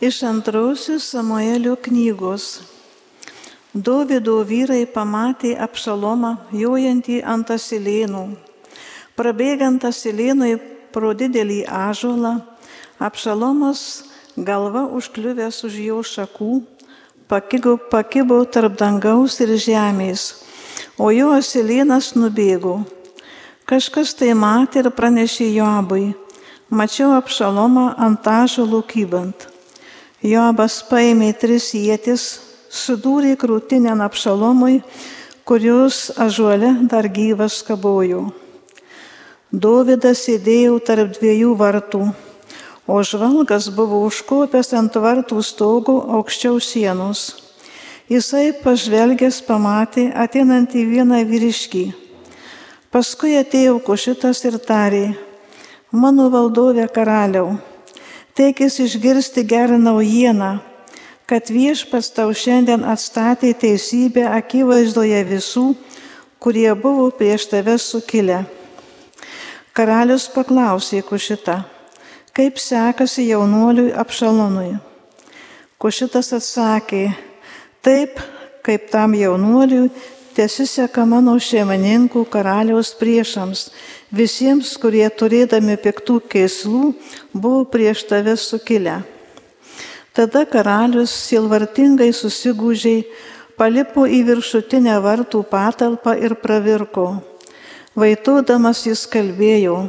Iš antrosios Samuelio knygos. Dovido vyrai pamatė apšalomą, jojantį ant asilėnų. Prabėgant asilėnui pro didelį ažolą, apšalomas galva užkliuvęs už jo šakų, pakibo, pakibo tarp dangaus ir žemės, o jo asilėnas nubėgo. Kažkas tai matė ir pranešė Joabui. Mačiau apšalomą ant ažolų kybant. Joabas paėmė tris jėtis, sudūrė krūtinę apšalomui, kurios ažuole dar gyvas kabojo. Dovydas sėdėjo tarp dviejų vartų, o žvalgas buvo užkopęs ant vartų stogo aukščiau sienos. Jisai pažvelgęs pamatė ateinantį vieną vyriškį. Paskui atėjo košitas ir tarė, mano valdovė karaliau teikis išgirsti gerą naujieną, kad viešpas tau šiandien atstatė teisybę akivaizdoje visų, kurie buvo prieš tave sukilę. Karalius paklausė kušitą, kaip sekasi jaunuoliui apšalonui. Kušitas atsakė, taip kaip tam jaunuoliui tesiseka mano šeimininkų karaliaus priešams, visiems, kurie turėdami piktų keislų buvo prieš tave sukilę. Tada karalius silvartingai susigūžiai palipo į viršutinę vartų patalpą ir pravirko. Vaitodamas jis kalbėjo,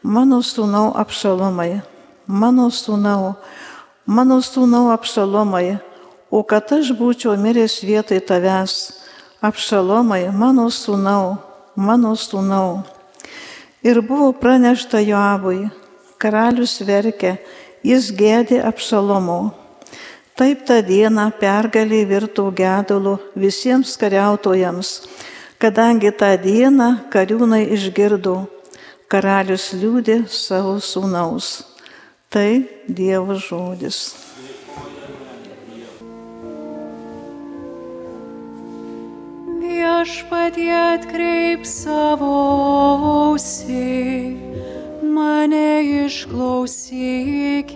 mano sūnau apšalomai, mano sūnau, mano sūnau apšalomai, o kad aš būčiau miręs vietoj tavęs, apšalomai, mano sūnau, mano sūnau. Ir buvo pranešta Joabui, karalius verkė, jis gėdė apšalomo. Taip tą dieną pergalį virto gedulu visiems kariautojams, kadangi tą dieną kariūnai išgirdo, karalius liūdė savo sūnaus. Tai Dievo žodis. Viešpatie atkreip savo ausį, mane išklausyki.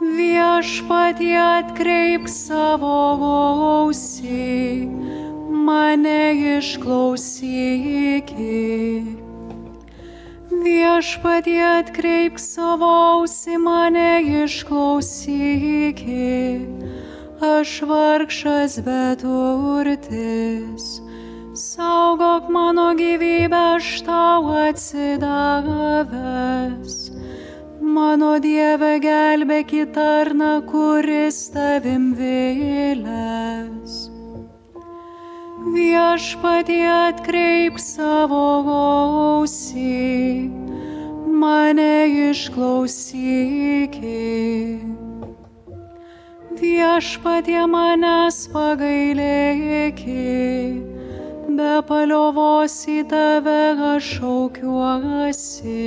Viešpatie atkreip savo ausį, mane išklausyki. Viešpatie atkreip savo ausį, mane išklausyki aš vargšas beturtis. Saugok mano gyvybę, aš tau atsidavęs. Mano Dieve gelbėk į tarną, kuris tavim vėlės. Viešpatie atkreip savo ausį, mane išklausykit viešpatie manęs pagailėki, be paliovos į tave aš šaukiuosi.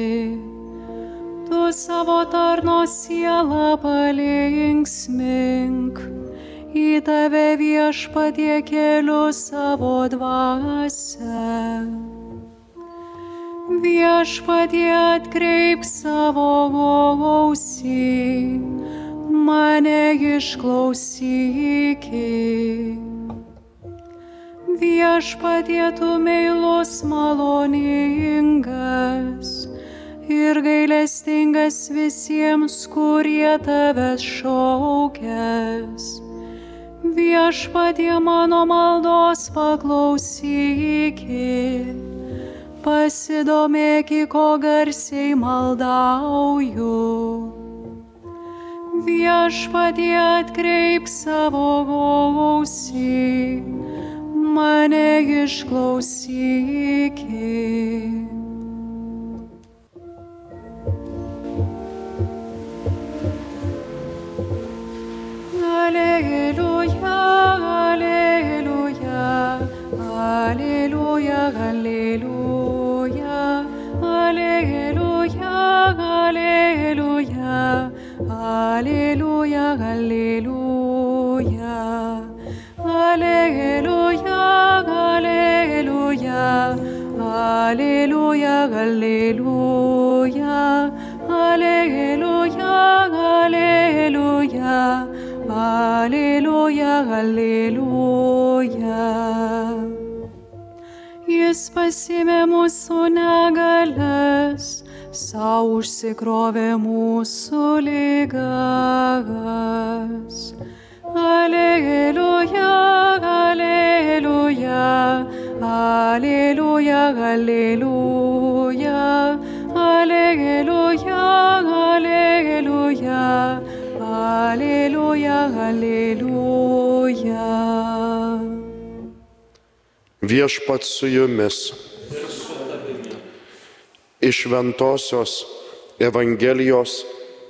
Tu savo tarno sielą palinksmink, į tave viešpatie keliu savo dvasę. Viešpatie atkreip savo gausį mane išklausyki. Viešpatie tu meilus maloningas ir gailestingas visiems, kurie tavęs šaukės. Viešpatie mano maldos paklausykit, pasidomėki, ko garsiai maldauju viešpatie atkreip savo gausį, mane išklausykit. Aleluya, aleluya. Aleluya, aleluya. Aleluya, aleluya. Aleluya, aleluya. Aleluya, aleluya. Jis pasimė mūsų negalės, savo užsikrovė mūsų lygas. Aleliuja, aleliuja, aleliuja, aleliuja, aleliuja, aleliuja, aleliuja, aleliuja. Viešpat su jumis. Iš Ventosios Evangelijos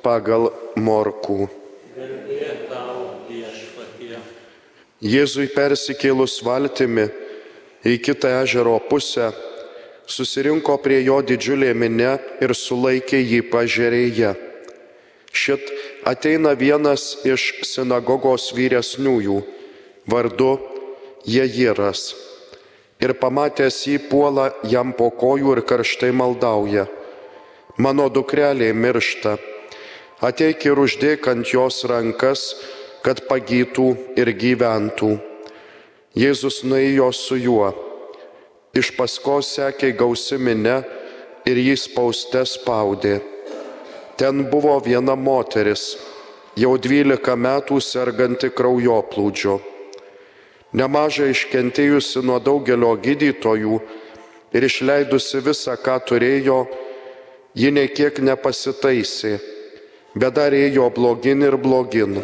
pagal Morkų. Jėzui persikėlus valtimi į kitą ežero pusę, susirinko prie jo didžiulė minė ir sulaikė jį pažerėje. Šit ateina vienas iš sinagogos vyresniųjų, vardu Jejiras. Ir pamatęs jį puola jam po kojų ir karštai maldauja. Mano dukrelė miršta. Ateik ir uždėk ant jos rankas, kad pagytų ir gyventų. Jėzus nuėjo su juo. Iš paskos sekė gausi minė ir jį spauste spaudė. Ten buvo viena moteris, jau dvylika metų serganti kraujoplūdžio. Nemažai iškentėjusi nuo daugelio gydytojų ir išleidusi visą, ką turėjo, ji niekiek nepasitaisė, bet dar ėjo blogin ir blogin.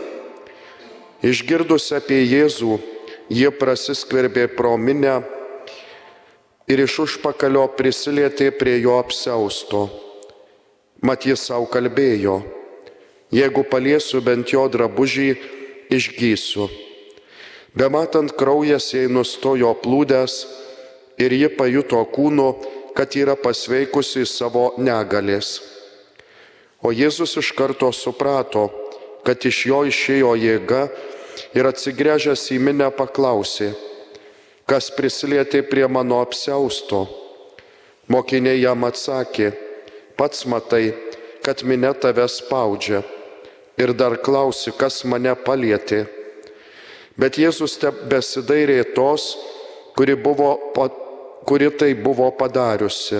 Išgirdus apie Jėzų, jie prasiskverbė pro minę ir iš užpakalio prisilietė prie jo apsausto. Mat jis savo kalbėjo, jeigu paliesiu bent jo drabužį, išgysiu. Bematant kraujas jai nustojo plūdęs ir ji pajuto kūnu, kad yra pasveikusi savo negalės. O Jėzus iš karto suprato, kad iš jo išėjo jėga ir atsigręžęs į minę paklausė, kas prisilietė prie mano apsausto. Mokiniai jam atsakė, pats matai, kad minė tave spaudžia ir dar klausi, kas mane palietė. Bet Jėzus besidairė tos, kuri, buvo, kuri tai buvo padariusi.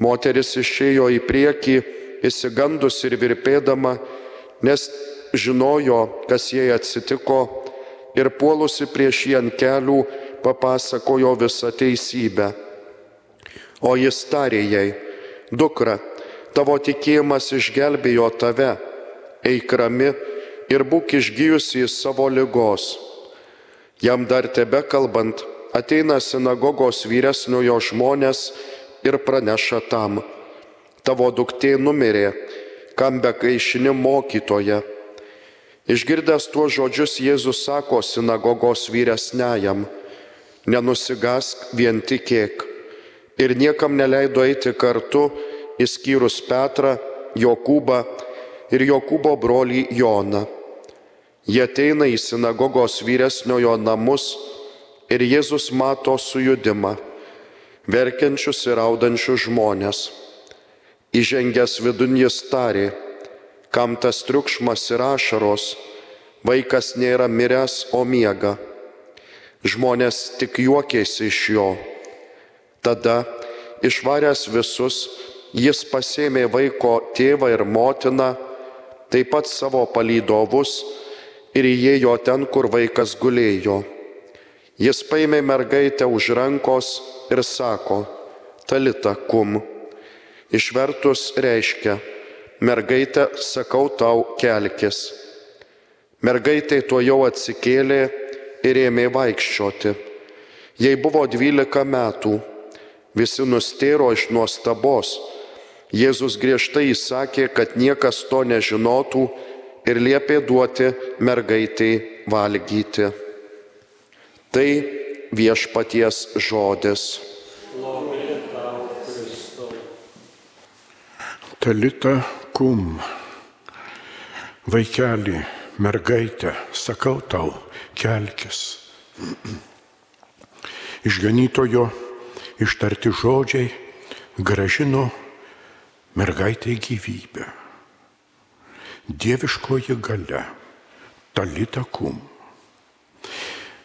Moteris išėjo į priekį, įsigandus ir virpėdama, nes žinojo, kas jai atsitiko ir puolusi prieš jį ant kelių papasakojo visą teisybę. O jis tarė jai, dukra, tavo tikėjimas išgelbėjo tave, eik rami ir būk išgyjusi į savo lygos. Jam dar tebe kalbant, ateina sinagogos vyresniojo žmonės ir praneša tam, tavo duktė numirė, kam be kaišini mokytoje. Išgirdęs tuos žodžius Jėzus sako sinagogos vyresniajam, nenusigask vien tikėk. Ir niekam neleido eiti kartu, įskyrus Petrą, Jokūbą ir Jokūbo brolį Joną. Jie ateina į sinagogos vyresniojo namus ir Jėzus mato sujudimą, verkiančius ir audančius žmonės. Įžengęs vidun jis tarė, kam tas triukšmas ir ašaros, vaikas nėra miręs, o miega. Žmonės tik juokėsi iš jo. Tada, išvaręs visus, jis pasėmė vaiko tėvą ir motiną, taip pat savo palydovus ir įėjo ten, kur vaikas gulėjo. Jis paėmė mergaitę už rankos ir sako, talita kum. Išvertus reiškia, mergaitė, sakau tau, kelkis. Mergaitė tuo jau atsikėlė ir ėmė vaikščioti. Jai buvo dvylika metų, visi nustėro iš nuostabos. Jėzus griežtai įsakė, kad niekas to nežinotų ir liepė duoti mergaitei valgyti. Tai viešpaties žodis. Talita kum, vaikeli, mergaitė, sakau tau, kelkis. Išganytojo ištarti žodžiai gražino mergaitai gyvybę. Dieviškoji gale, talita kum.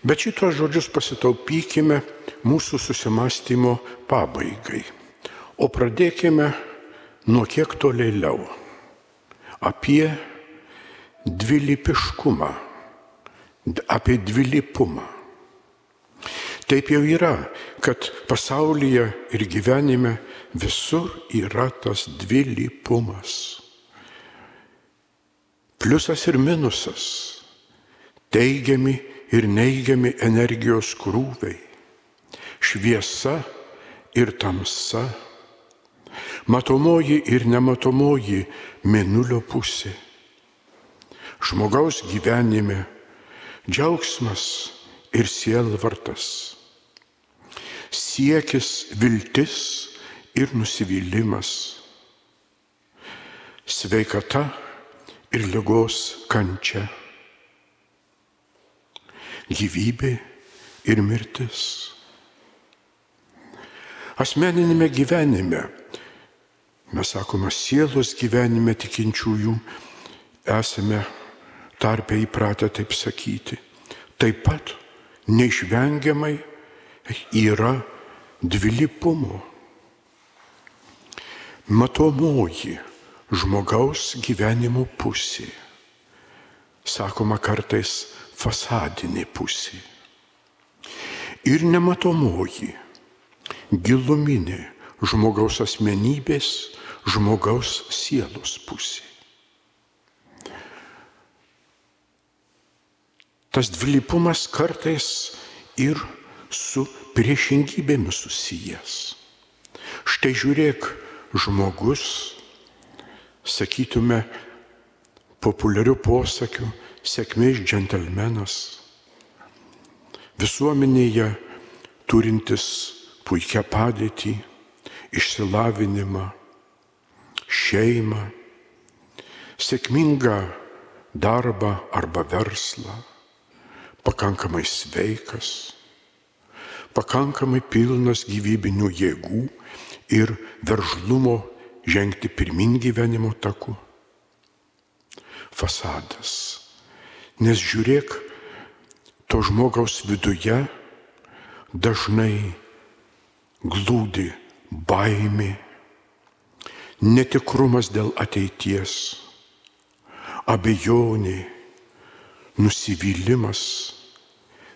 Bet šitos žodžius pasitaupykime mūsų susimastymo pabaigai. O pradėkime nuo kiek tolėliau. Apie dvilypiškumą, apie dvilypumą. Taip jau yra, kad pasaulyje ir gyvenime visur yra tas dvilypumas. Pliusas ir minusas, teigiami ir neigiami energijos krūviai, šviesa ir tamsa, matomoji ir nematomoji minulio pusė. Žmogaus gyvenime džiaugsmas ir sielvartas, siekis, viltis ir nusivylimas, sveikata ir lygos kančia, gyvybė ir mirtis. Asmeninėme gyvenime, mes sakome, sielos gyvenime tikinčiųjų esame tarpe įpratę taip sakyti. Taip pat neišvengiamai yra dvilypumo. Matomoji žmogaus gyvenimo pusė. Sakoma kartais fasadinė pusė. Ir nematomoji, giluminė žmogaus asmenybės, žmogaus sielos pusė. Tas dvilypumas kartais ir su priešingybėmis susijęs. Štai žiūrėk, žmogus, sakytume, populiarių posakių, sėkmės džentelmenas, visuomenėje turintis puikią padėtį, išsilavinimą, šeimą, sėkmingą darbą arba verslą, pakankamai sveikas, pakankamai pilnas gyvybinių jėgų ir veržlumo žengti pirmin gyvenimo taku. Fasadas. Nes žiūrėk, to žmogaus viduje dažnai glūdi baimė, netikrumas dėl ateities, abejonė, nusivylimas,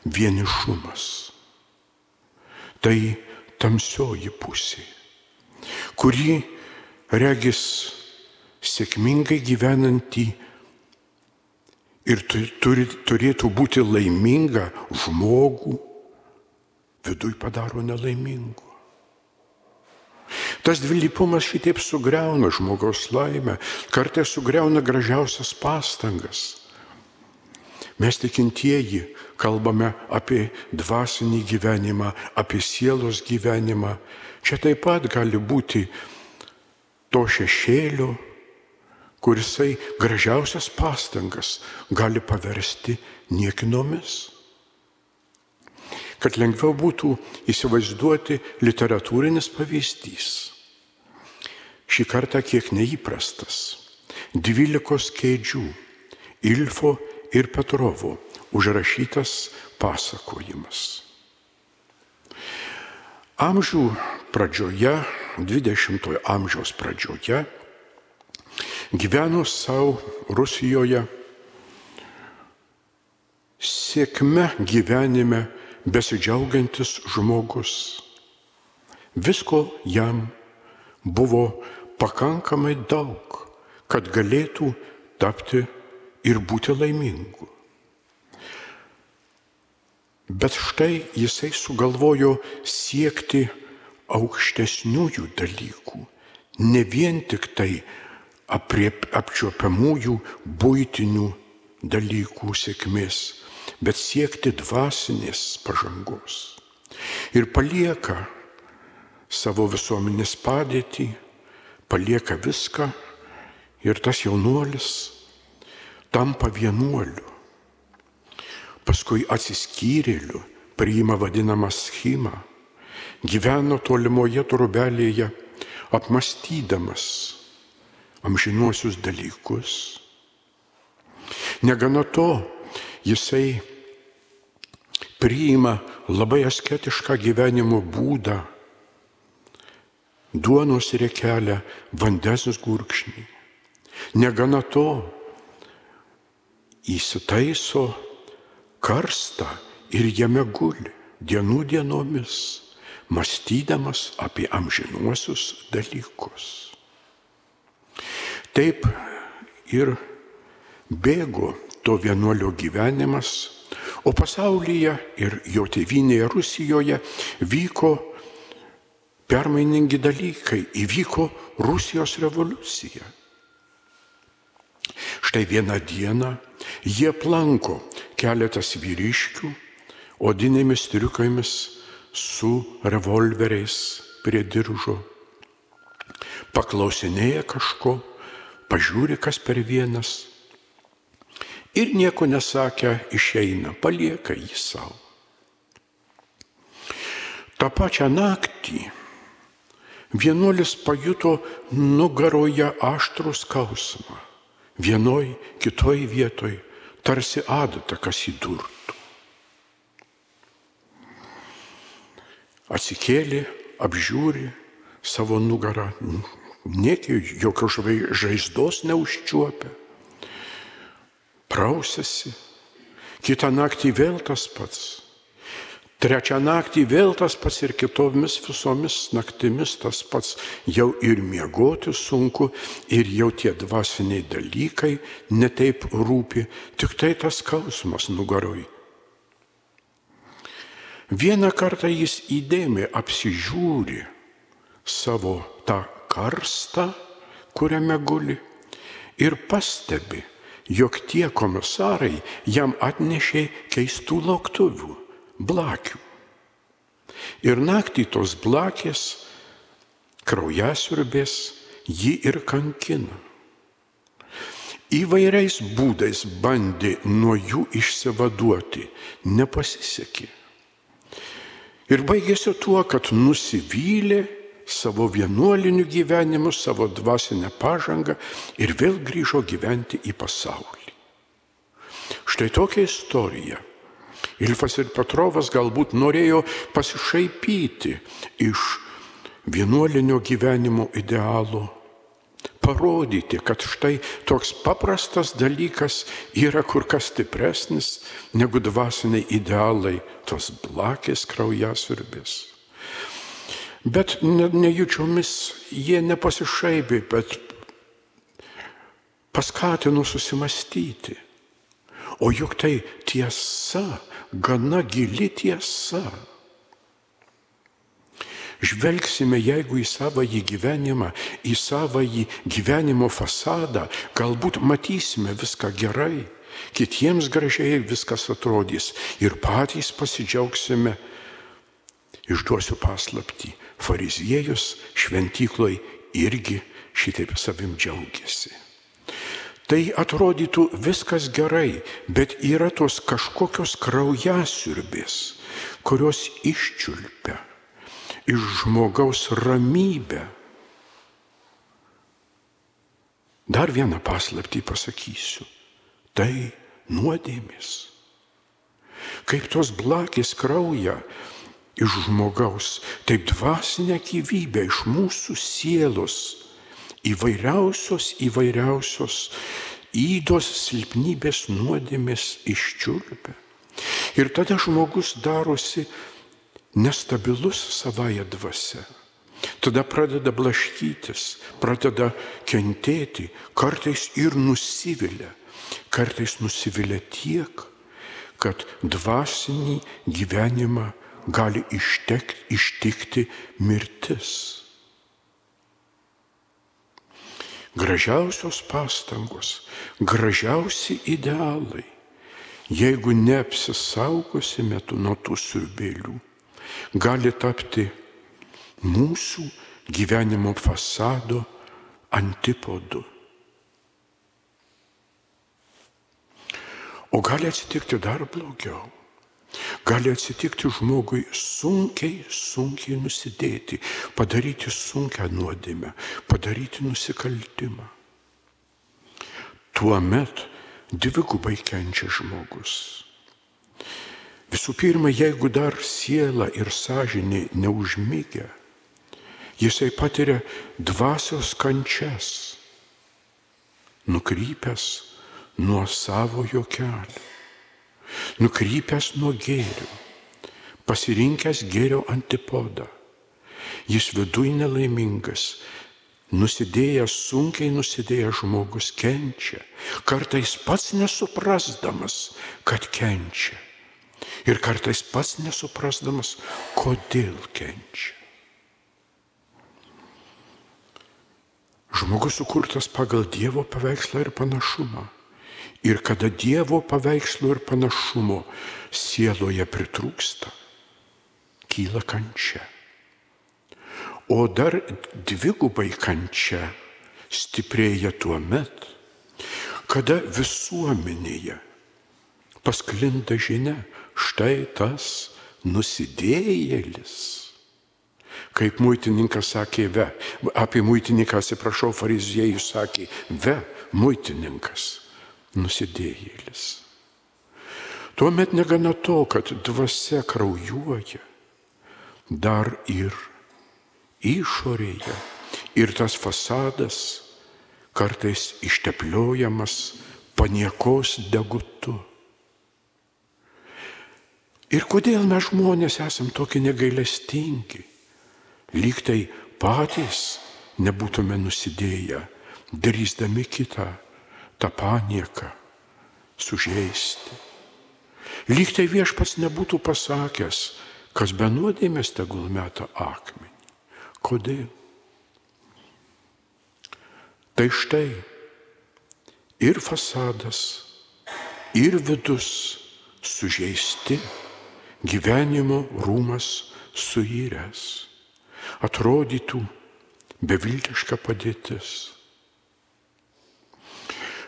vienišumas. Tai tamsioji pusė, kuri regis sėkmingai gyvenantį ir turi, turėtų būti laiminga žmogų, viduj padaro nelaimingu. Tas dvilypumas šitaip sugriauna žmogaus laimę, kartais sugriauna gražiausias pastangas. Mes tikintieji kalbame apie dvasinį gyvenimą, apie sielos gyvenimą. Čia taip pat gali būti to šešėlio, kurisai gražiausias pastangas gali paversti niekinomis. Kad lengviau būtų įsivaizduoti literatūrinis pavyzdys. Šį kartą kiek neįprastas. Dvylikos kėdžių Ilfo ir Petrovo užrašytas pasakojimas. Amžių pradžioje, 20-ojo amžiaus pradžioje, gyveno savo Rusijoje sėkme gyvenime besidžiaugiantis žmogus. Visko jam buvo pakankamai daug, kad galėtų tapti ir būti laimingu. Bet štai jisai sugalvojo siekti aukštesniųjų dalykų, ne vien tik tai apriep, apčiopiamųjų būtinių dalykų sėkmės, bet siekti dvasinės pažangos. Ir palieka savo visuomenės padėtį, palieka viską ir tas jaunuolis tampa vienuoliu. Paskui atsiskyrėliu priima vadinamą schemą, gyveno tolimoje trubelėje, apmastydamas amžinuosius dalykus. Negana to, jisai priima labai asketišką gyvenimo būdą, duonos riekelę, vandens gurkšnį. Negana to, įsitaiso karstą ir jame guli dienų dienomis, mąstydamas apie amžinuosius dalykus. Taip ir bėgo to vienuolio gyvenimas, o pasaulyje ir jo tėvynėje Rusijoje vyko permainingi dalykai, įvyko Rusijos revoliucija. Štai vieną dieną jie planko keletas vyriškių odinėmis triukais su revolveriais prie diržo. Paklausinėja kažko, pažiūri, kas per vienas. Ir nieko nesakę išeina, palieka jį savo. Ta pačią naktį vienuolis pajuto nugaroje aštrų skausmą. Vienoj, kitoj vietoj, tarsi adata, kas įdurtų. Atsikėlė, apžiūri savo nugarą, Niekiai jokios žaizdos neužčiuopia. Prausėsi. Kitą naktį vėl tas pats. Trečią naktį vėl tas pats ir kitomis visomis naktimis tas pats. Jau ir miegoti sunku, ir jau tie dvasiniai dalykai netaip rūpi, tik tai tas skausmas nugaroj. Vieną kartą jis įdėmiai apsižiūri savo tą karstą, kuriame guli, ir pastebi, jog tie komisarai jam atnešė keistų lauktuvių, blakių. Ir naktį tos blakės, kraujasiurbės jį ir kankina. Įvairiais būdais bandė nuo jų išsivaduoti, nepasisekė. Ir baigėsi tuo, kad nusivylė savo vienuoliniu gyvenimu, savo dvasinę pažangą ir vėl grįžo gyventi į pasaulį. Štai tokia istorija. Ilfas ir Petrovas galbūt norėjo pasišaipyti iš vienuolinio gyvenimo idealo, parodyti, kad štai toks paprastas dalykas yra kur kas stipresnis negu dvasiniai idealai, tos blakės kraujasurbės. Bet nejučiomis jie nepasišaipė, bet paskatino susimastyti. O juk tai tiesa, gana gili tiesa. Žvelgsime, jeigu į savąjį gyvenimą, į savąjį gyvenimo fasadą, galbūt matysime viską gerai, kitiems gražiai viskas atrodys ir patys pasidžiaugsime. Išduosiu paslapti fariziejus šventykloj irgi šitaip savim džiaugiasi. Tai atrodytų viskas gerai, bet yra tos kažkokios kraujasiurbės, kurios iščiulpia iš žmogaus ramybę. Dar vieną paslaptį pasakysiu. Tai nuodėmis. Kaip tos blakės kraują iš žmogaus, taip dvasinę gyvybę iš mūsų sielos įvairiausios, įvairiausios įdos silpnybės nuodėmės iščiulpia. Ir tada žmogus darosi nestabilus savoje dvasia. Tada pradeda blaškytis, pradeda kentėti, kartais ir nusivilia. Kartais nusivilia tiek, kad dvasinį gyvenimą gali ištek, ištikti mirtis. Gražiausios pastangos, gražiausi idealai, jeigu neapsisaugosime nuo tų siurbėlių, gali tapti mūsų gyvenimo fasado antipodu. O gali atsitikti dar blogiau. Gali atsitikti žmogui sunkiai, sunkiai nusidėti, padaryti sunkę nuodėmę, padaryti nusikaltimą. Tuomet dvigubai kenčia žmogus. Visų pirma, jeigu dar siela ir sąžinė neužmygę, jisai patiria dvasios kančias, nukrypęs nuo savojo kelio, nukrypęs nuo gėrių, pasirinkęs gėrio antipodą. Jis viduj nelaimingas, Nusidėjęs, sunkiai nusidėjęs žmogus kenčia, kartais pats nesuprasdamas, kad kenčia. Ir kartais pats nesuprasdamas, kodėl kenčia. Žmogus sukurtas pagal Dievo paveikslą ir panašumą. Ir kada Dievo paveikslo ir panašumo sieloje pritrūksta, kyla kančia. O dar dvigubai kančia stiprėja tuo met, kada visuomenėje pasklinda žinia, štai tas nusidėjėlis. Kaip muitininkas sakė, ve, apie muitininką, atsiprašau, fariziejų sakė, ve, muitininkas, nusidėjėlis. Tuomet negana to, kad dvasia kraujuoja, dar ir išorėje ir tas fasadas kartais ištepliojamas paniekos degutu. Ir kodėl mes žmonės esam tokie negailestingi, lyg tai patys nebūtume nusidėję, darysdami kitą tą panieką sužeisti. Lyg tai viešpats nebūtų pasakęs, kas be nuodėmės tegul meta akmenį. Kodėl? Tai štai ir fasadas, ir vidus sužeisti, gyvenimo rūmas suiręs, atrodytų beviltiška padėtis.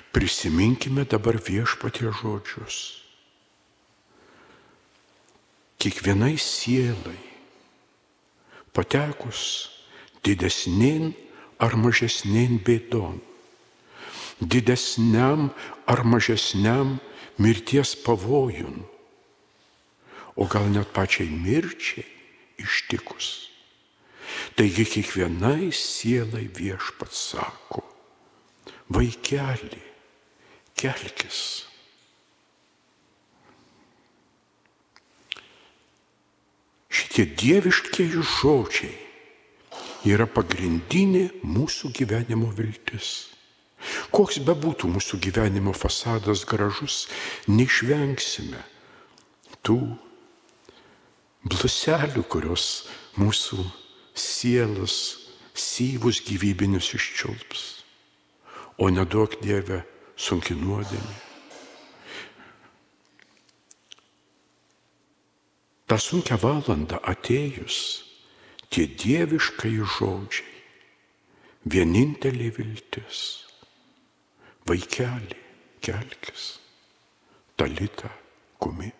Prisiminkime dabar viešpatie žodžius. Kiekvienai sielai patekus didesnien ar mažesnien bėdon, didesniam ar mažesniam mirties pavojun, o gal net pačiai mirčiai ištikus. Taigi kiekvienai sielai viešpats sako, vaikeli, kelkis. Šitie dieviškieji žodžiai yra pagrindinė mūsų gyvenimo viltis. Koks bebūtų mūsų gyvenimo fasadas gražus, neišvengsime tų bluselių, kurios mūsų sielas syvus gyvybinius iščiulps. O nedaug Dieve sunki nuodėmė. tą sunkę valandą atėjus, tie dieviškai žodžiai, vienintelė viltis, vaikeli, kelkis, talita, kumi.